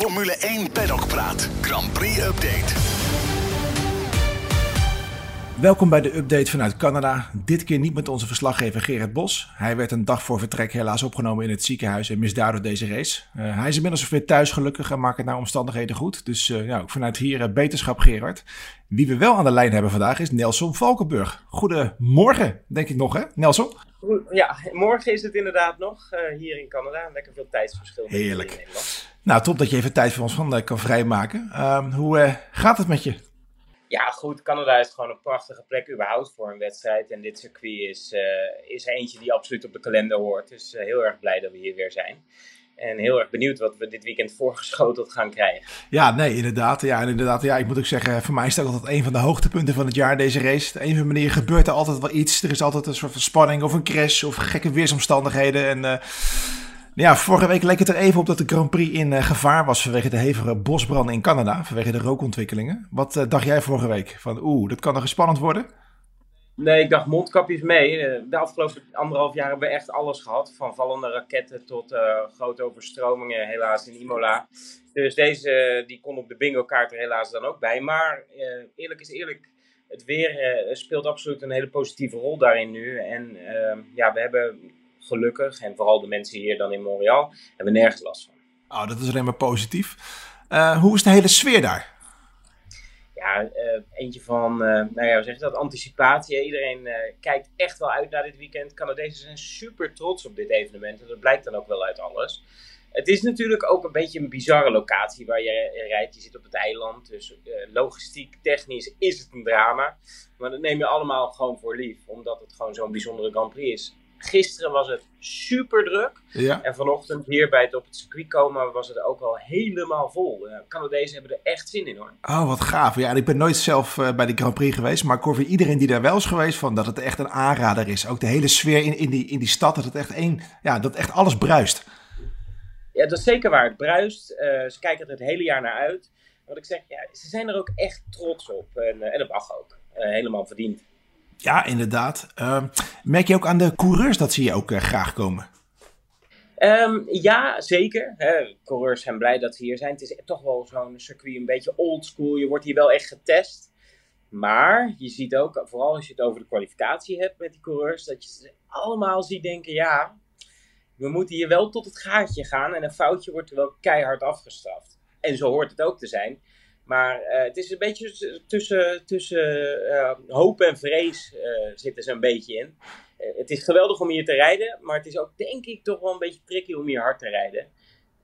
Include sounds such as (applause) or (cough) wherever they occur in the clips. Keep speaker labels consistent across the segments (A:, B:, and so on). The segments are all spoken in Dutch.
A: Formule 1 Paddock Praat. Grand Prix Update.
B: Welkom bij de update vanuit Canada. Dit keer niet met onze verslaggever Gerard Bos. Hij werd een dag voor vertrek helaas opgenomen in het ziekenhuis en mist daardoor deze race. Uh, hij is inmiddels weer thuis gelukkig en maakt het naar omstandigheden goed. Dus uh, ja, ook vanuit hier uh, beterschap Gerard. Wie we wel aan de lijn hebben vandaag is Nelson Valkenburg. Goedemorgen, denk ik nog hè, Nelson?
C: Ja, morgen is het inderdaad nog hier in Canada. Lekker veel tijdsverschil.
B: Heerlijk. Nou, top dat je even tijd voor ons van kan vrijmaken. Ehm, hoe gaat het met je?
C: Ja, goed. Canada is gewoon een prachtige plek überhaupt voor een wedstrijd. En dit circuit is, uh, is eentje die absoluut op de kalender hoort. Dus uh, heel erg blij dat we hier weer zijn. En heel erg benieuwd wat we dit weekend voorgeschoteld gaan krijgen.
B: Ja, nee, inderdaad. Ja, en inderdaad. Ja, ik moet ook zeggen, voor mij is dat altijd een van de hoogtepunten van het jaar, deze race. Op een of andere manier gebeurt er altijd wel iets. Er is altijd een soort van spanning of een crash of gekke weersomstandigheden. En... Uh, ja, vorige week leek het er even op dat de Grand Prix in uh, gevaar was vanwege de hevige bosbranden in Canada, vanwege de rookontwikkelingen. Wat uh, dacht jij vorige week? Van oeh, dat kan nog eens spannend worden?
C: Nee, ik dacht mondkapjes mee. Eh, de afgelopen anderhalf jaar hebben we echt alles gehad. Van vallende raketten tot grote overstromingen, helaas in Imola. Dus deze die kon op de bingo kaart er helaas dan ook bij. Maar eerlijk is eerlijk, het weer speelt absoluut een hele positieve rol daarin nu. En ehm, ja, we hebben gelukkig, en vooral de mensen hier dan in Montreal, hebben nergens last van.
B: Oh, dat is alleen maar positief. Uh, hoe is de hele sfeer daar?
C: Ja, uh, eentje van, uh, nou ja, hoe zeg je dat, anticipatie. Iedereen kijkt echt wel uit naar dit weekend. Canadezen zijn super trots op dit evenement en dat blijkt dan ook wel uit alles. Het is natuurlijk ook een beetje een bizarre locatie waar je rijdt. Je zit op het eiland, dus logistiek, technisch is het een drama. Maar dat neem je allemaal gewoon voor lief, omdat het gewoon zo'n bijzondere Grand Prix is. Gisteren was het super druk. Ja. En vanochtend hier bij het op het circuit komen was het ook al helemaal vol. Uh, Canadezen hebben er echt zin in hoor.
B: Oh, wat gaaf. Ja, en ik ben nooit zelf uh, bij de Grand Prix geweest. Maar ik hoor van iedereen die daar wel is geweest van dat het echt een aanrader is. Ook de hele sfeer in, in, die, in die stad. Dat het echt, één, ja, dat echt alles bruist.
C: Ja, dat is zeker waar. Het bruist. Uh, ze kijken er het hele jaar naar uit. Wat ik zeg, ja, ze zijn er ook echt trots op. En, en dat mag ook. helemaal verdiend.
B: Ja, inderdaad. Uh, merk je ook aan de coureurs dat ze je ook uh, graag komen?
C: Um, ja, zeker. Coureurs zijn blij dat ze hier zijn. Het is toch wel zo'n circuit een beetje old school. Je wordt hier wel echt getest. Maar je ziet ook, vooral als je het over de kwalificatie hebt met die coureurs, dat je ze allemaal ziet denken: ja, we moeten hier wel tot het gaatje gaan en een foutje wordt er wel keihard afgestraft. En zo hoort het ook te zijn. Maar uh, het is een beetje tussen, tussen uh, hoop en vrees uh, zitten ze een beetje in. het is geweldig om hier te rijden, maar het is ook denk ik toch wel een beetje tricky om hier hard te rijden.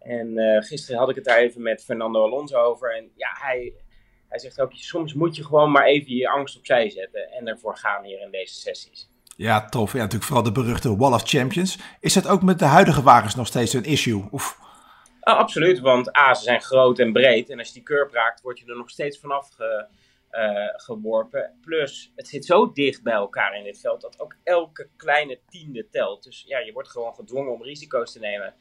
C: En gisteren had ik het daar even met Fernando Alonso over. En ja, hij, hij zegt ook, soms moet je gewoon maar even je angst opzij zetten en ervoor gaan hier in deze sessies.
B: Ja, tof. Ja, natuurlijk vooral de beruchte Wall of Champions. Is dat ook met de huidige wagens nog steeds een issue? Of...
C: Oh, absoluut, want A, ze zijn groot en breed. En als je die curb raakt, word je er nog steeds vanaf ge, uh, geworpen. Plus, het zit zo dicht bij elkaar in dit veld dat ook elke kleine tiende telt. Dus ja, je wordt gewoon gedwongen om risico's te nemen.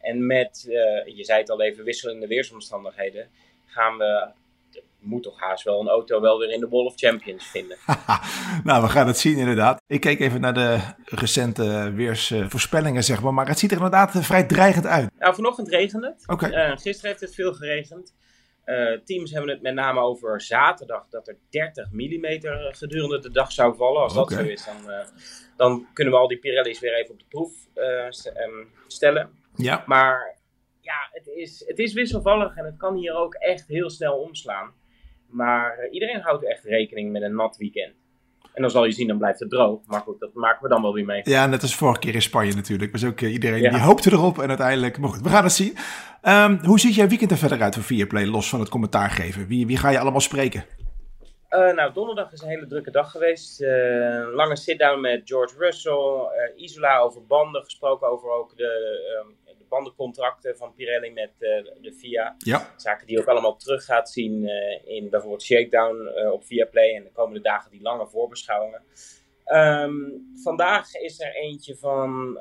C: En met, uh, je zei het al even, wisselende weersomstandigheden, gaan we moet toch haast wel een auto wel weer in de Wall of Champions vinden. (laughs)
B: nou, we gaan het zien inderdaad. Ik keek even naar de recente weersvoorspellingen, zeg maar. Maar het ziet er inderdaad vrij dreigend uit.
C: Nou, vanochtend regende het. Okay. Uh, gisteren heeft het veel geregend. Uh, teams hebben het met name over zaterdag dat er 30 mm gedurende de dag zou vallen. Als okay. dat zo is, dan, uh, dan, kunnen we al die Pirelli's weer even op de proef stellen. Ja. Maar ja, het is, het is wisselvallig en het kan hier ook echt heel snel omslaan. Maar uh, iedereen houdt echt rekening met een nat weekend. En dan zal je zien, dan blijft het droog. Maar goed, dat maken we dan wel weer mee.
B: Ja, net als vorige keer in Spanje natuurlijk. Was ook uh, iedereen ja. die hoopte erop. En uiteindelijk, maar goed, we gaan het zien. Um, hoe ziet jouw weekend er verder uit voor Viaplay, los van het commentaar geven? Wie, wie ga je allemaal spreken?
C: Uh, nou, donderdag is een hele drukke dag geweest. lange sit-down met George Russell. Isola over banden, gesproken over ook de um, bandencontracten van Pirelli met uh, de FIA. Ja. Zaken die ook allemaal terug gaat zien uh, in bijvoorbeeld Shakedown uh, op Viaplay en de komende dagen die lange voorbeschouwingen. Um, vandaag is er eentje van,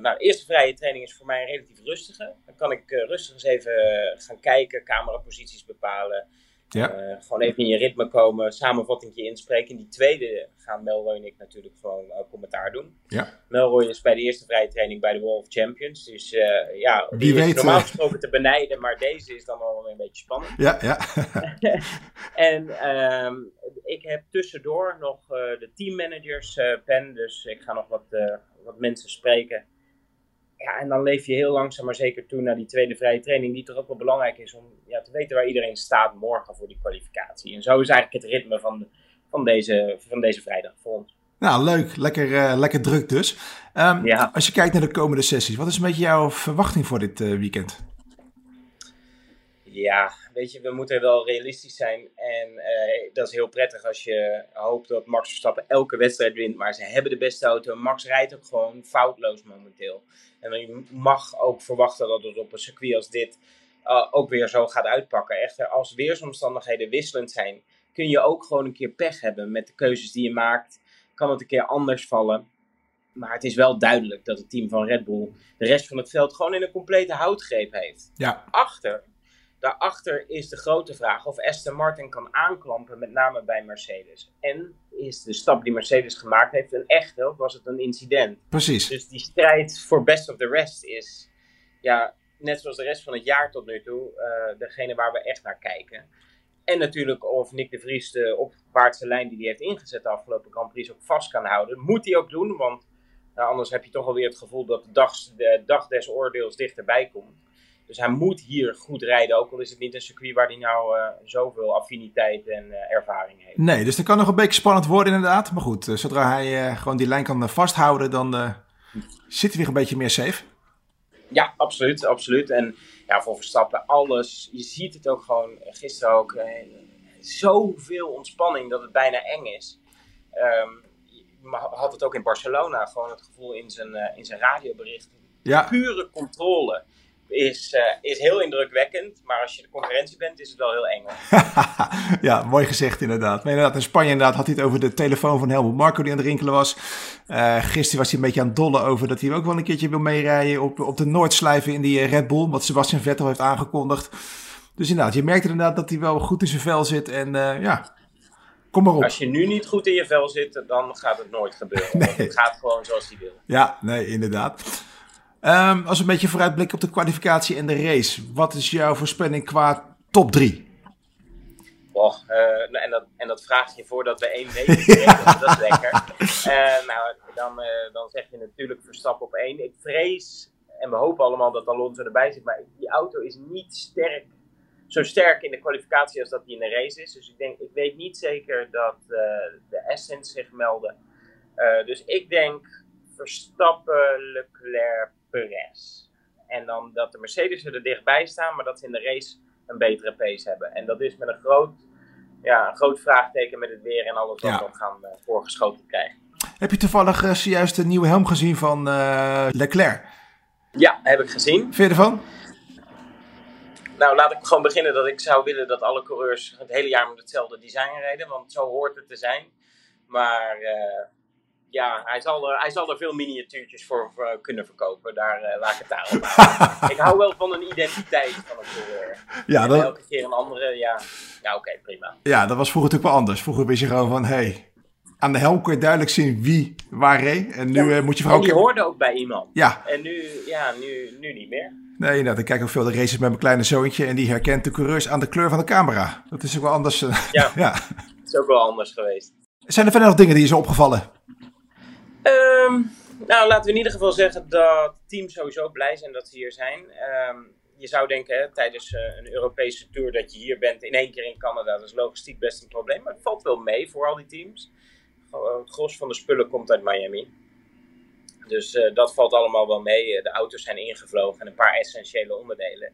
C: nou de eerste vrije training is voor mij een relatief rustige. Dan kan ik rustig eens even gaan kijken, cameraposities bepalen.
B: Ja.
C: Eh, gewoon even in je ritme komen, samenvatting inspreken. In die tweede gaan Melroy en ik natuurlijk gewoon uh, commentaar doen.
B: Ja.
C: Melroy is bij de eerste vrije training bij de Wall of Champions. Dus uh, ja, die is normaal
B: eh.
C: gesproken te benijden, maar deze is dan wel een beetje spannend.
B: Ja, ja. (laughs)
C: En ehm, ik heb tussendoor nog eh, de teammanagers eh, pen, dus ik ga nog wat, eh, wat mensen spreken. Ja, en dan leef je heel langzaam maar zeker toe naar die tweede vrije training, die toch ook wel belangrijk is om ja, te weten waar iedereen staat morgen voor die kwalificatie. En zo is eigenlijk het ritme van, van, deze, van deze vrijdag voor ons.
B: Nou, leuk. Lekker, eh, lekker druk dus. Ehm,
C: Ja.
B: Als je kijkt naar de komende sessies, wat is een beetje jouw verwachting voor dit eh, weekend?
C: Ja, weet je, we moeten wel realistisch zijn. En eh, dat is heel prettig als je hoopt dat Max Verstappen elke wedstrijd wint. Maar ze hebben de beste auto. Max rijdt ook gewoon foutloos momenteel. En je mag ook verwachten dat het op een circuit als dit eh, ook weer zo gaat uitpakken. Echter, als weersomstandigheden wisselend zijn, kun je ook gewoon een keer pech hebben met de keuzes die je maakt. Kan het een keer anders vallen. Maar het is wel duidelijk dat het team van Red Bull de rest van het veld gewoon in een complete houtgreep heeft
B: Ja,
C: achter, daarachter is de grote vraag of Aston Martin kan aanklampen, met name bij Mercedes. En is de stap die Mercedes gemaakt heeft een echte of was het een incident?
B: precies.
C: Dus die strijd voor best of the rest is, ja, net zoals de rest van het jaar tot nu toe, eh, degene waar we echt naar kijken. En natuurlijk of Nick de Vries de opwaartse lijn die hij heeft ingezet de afgelopen Grand Prix ook vast kan houden. Moet hij ook doen, want nou, anders heb je toch alweer het gevoel dat de dag, de dag des oordeels dichterbij komt. Dus hij moet hier goed rijden, ook al is het niet een circuit waar hij nou eh, zoveel affiniteit en eh, ervaring heeft.
B: Nee, dus dat kan nog een beetje spannend worden inderdaad. Maar goed, eh, zodra hij gewoon die lijn kan vasthouden, dan zit hij weer een beetje meer safe.
C: Ja, absoluut, absoluut. En ja, voor Verstappen alles. Je ziet het ook gewoon, gisteren ook, zoveel ontspanning dat het bijna eng is. Je had het ook in Barcelona, gewoon het gevoel in zijn, in zijn radiobericht.
B: Ja,
C: Pure controle is, eh, is heel indrukwekkend, maar als je de concurrentie bent, is het wel heel eng. (laughs)
B: ja, mooi gezegd inderdaad. Maar inderdaad, in Spanje inderdaad had hij het over de telefoon van Helmut Marco die aan het rinkelen was. Eh gisteren was hij een beetje aan het dollen over dat hij ook wel een keertje wil meerijden op, op de Noordslijven in die eh, Red Bull. Wat Sebastian Vettel heeft aangekondigd. Dus inderdaad, je merkt inderdaad dat hij wel goed in zijn vel zit. En eh, ja, kom maar op.
C: Als je nu niet goed in je vel zit, dan gaat het nooit gebeuren. (laughs) Het gaat gewoon zoals hij wil.
B: Ja, nee, inderdaad. Ehm, als een beetje vooruitblikken op de kwalificatie en de race. Wat is jouw voorspelling qua top 3?
C: Och, eh, en, dat, en dat vraag je voordat we één week dat is lekker. (laughs) Eh, nou, dan, eh, dan zeg je natuurlijk Verstappen op één. Ik vrees, en we hopen allemaal dat Alonso erbij zit, maar die auto is niet sterk, zo sterk in de kwalificatie als dat die in de race is. Dus ik, denk, ik weet niet zeker dat de Essence zich melden. Dus ik denk Verstappen, Leclerc, Perez. En dan dat de Mercedes er dichtbij staan, maar dat ze in de race een betere pace hebben. En dat is met een groot, ja, een groot vraagteken met het weer en alles wat
B: Ja.
C: we gaan eh, voorgeschoten krijgen.
B: Heb je toevallig eh, zojuist de nieuwe helm gezien van eh, Leclerc?
C: Ja, heb ik gezien.
B: Vind je ervan?
C: Nou, laat ik gewoon beginnen dat ik zou willen dat alle coureurs het hele jaar met hetzelfde design rijden, want zo hoort het te zijn. Maar ja, hij zal, er, hij zal er veel miniatuurtjes voor, voor kunnen verkopen. Daar eh, laat ik het houden. (laughs) ik hou wel van een identiteit van een coureur.
B: Ja,
C: En
B: dat,
C: elke keer een andere, ja, ja oké, prima.
B: ja, dat was vroeger natuurlijk wel anders. Vroeger wist je gewoon van, hey, aan de helm kon je duidelijk zien wie waar reed. En nu
C: Ja.
B: eh, moet je
C: En
B: vooral...
C: die hoorde ook bij iemand.
B: Ja,
C: En nu, ja, nu, nu niet meer.
B: nee, inderdaad. Ik kijk ook veel de races met mijn kleine zoontje en die herkent de coureurs aan de kleur van de camera. Dat is ook wel anders. eh,
C: Ja. (laughs)
B: ja.
C: Het is ook wel anders geweest.
B: Zijn er verder nog dingen die je zijn opgevallen?
C: Ehm, nou, laten we in ieder geval zeggen dat teams sowieso blij zijn dat ze hier zijn. Ehm, je zou denken, hè, tijdens eh, een Europese tour dat je hier bent in één keer in Canada. Dat is logistiek best een probleem, maar het valt wel mee voor al die teams. Gewoon, Het gros van de spullen komt uit Miami. Dus eh, dat valt allemaal wel mee. Eh, De auto's zijn ingevlogen en een paar essentiële onderdelen.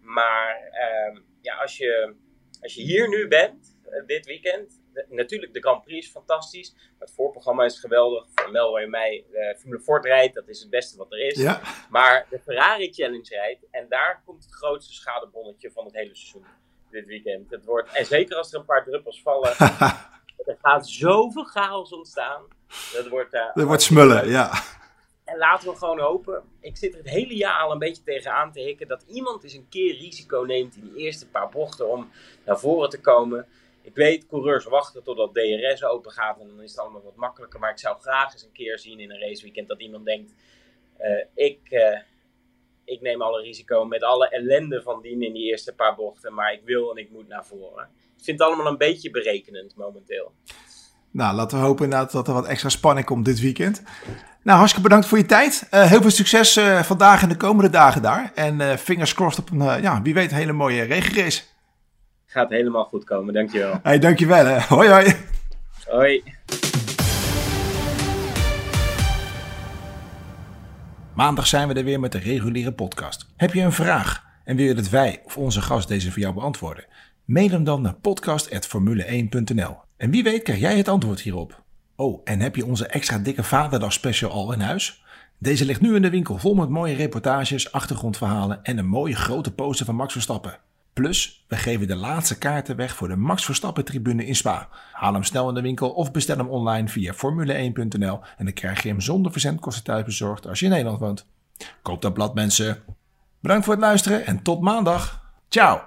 C: Maar ehm, ja, als, je, als je hier nu bent, eh, dit weekend, de- natuurlijk de Grand Prix is fantastisch. Het voorprogramma is geweldig. Voor Melroy en mij de Formule Ford rijdt, dat is het beste wat er is.
B: Ja.
C: Maar de Ferrari Challenge rijdt en daar komt het grootste schadebonnetje van het hele seizoen dit weekend. Het wordt, en zeker als er een paar druppels vallen, (laughs) er gaat zoveel chaos ontstaan. Dat wordt, eh,
B: Er wordt smullen, ja.
C: En laten we gewoon hopen. Ik zit er het hele jaar al een beetje tegenaan te hikken. Dat iemand eens een keer risico neemt in die eerste paar bochten om naar voren te komen. Ik weet, coureurs wachten totdat DRS open gaat en dan is het allemaal wat makkelijker. Maar ik zou graag eens een keer zien in een raceweekend dat iemand denkt: uh, ik, uh, ik neem alle risico met alle ellende van dien in die eerste paar bochten. Maar ik wil en ik moet naar voren. Ik vind het allemaal een beetje berekenend momenteel.
B: Nou, laten we hopen inderdaad dat er wat extra spanning komt dit weekend. Nou, hartstikke bedankt voor je tijd. Uh, heel veel succes vandaag en de komende dagen daar. En uh, fingers crossed op een, ja, wie weet, hele mooie regenrace.
C: Gaat helemaal goed komen, dankjewel. (laughs)
B: Hey, dankjewel. Hè. Hoi, hoi.
C: Hoi.
B: Maandag zijn we er weer met de reguliere podcast. Heb je een vraag en wil je dat wij of onze gast deze voor jou beantwoorden? Mail hem dan naar podcast.formule1.nl. En wie weet krijg jij het antwoord hierop. Oh, en heb je onze extra dikke Vaderdag special al in huis? Deze ligt nu in de winkel vol met mooie reportages, achtergrondverhalen en een mooie grote poster van Max Verstappen. Plus, we geven de laatste kaarten weg voor de Max Verstappen tribune in Spa. Haal hem snel in de winkel of bestel hem online via formule1.nl en dan krijg je hem zonder verzendkosten thuis bezorgd als je in Nederland woont. Koop dat blad mensen. Bedankt voor het luisteren en tot maandag. Ciao!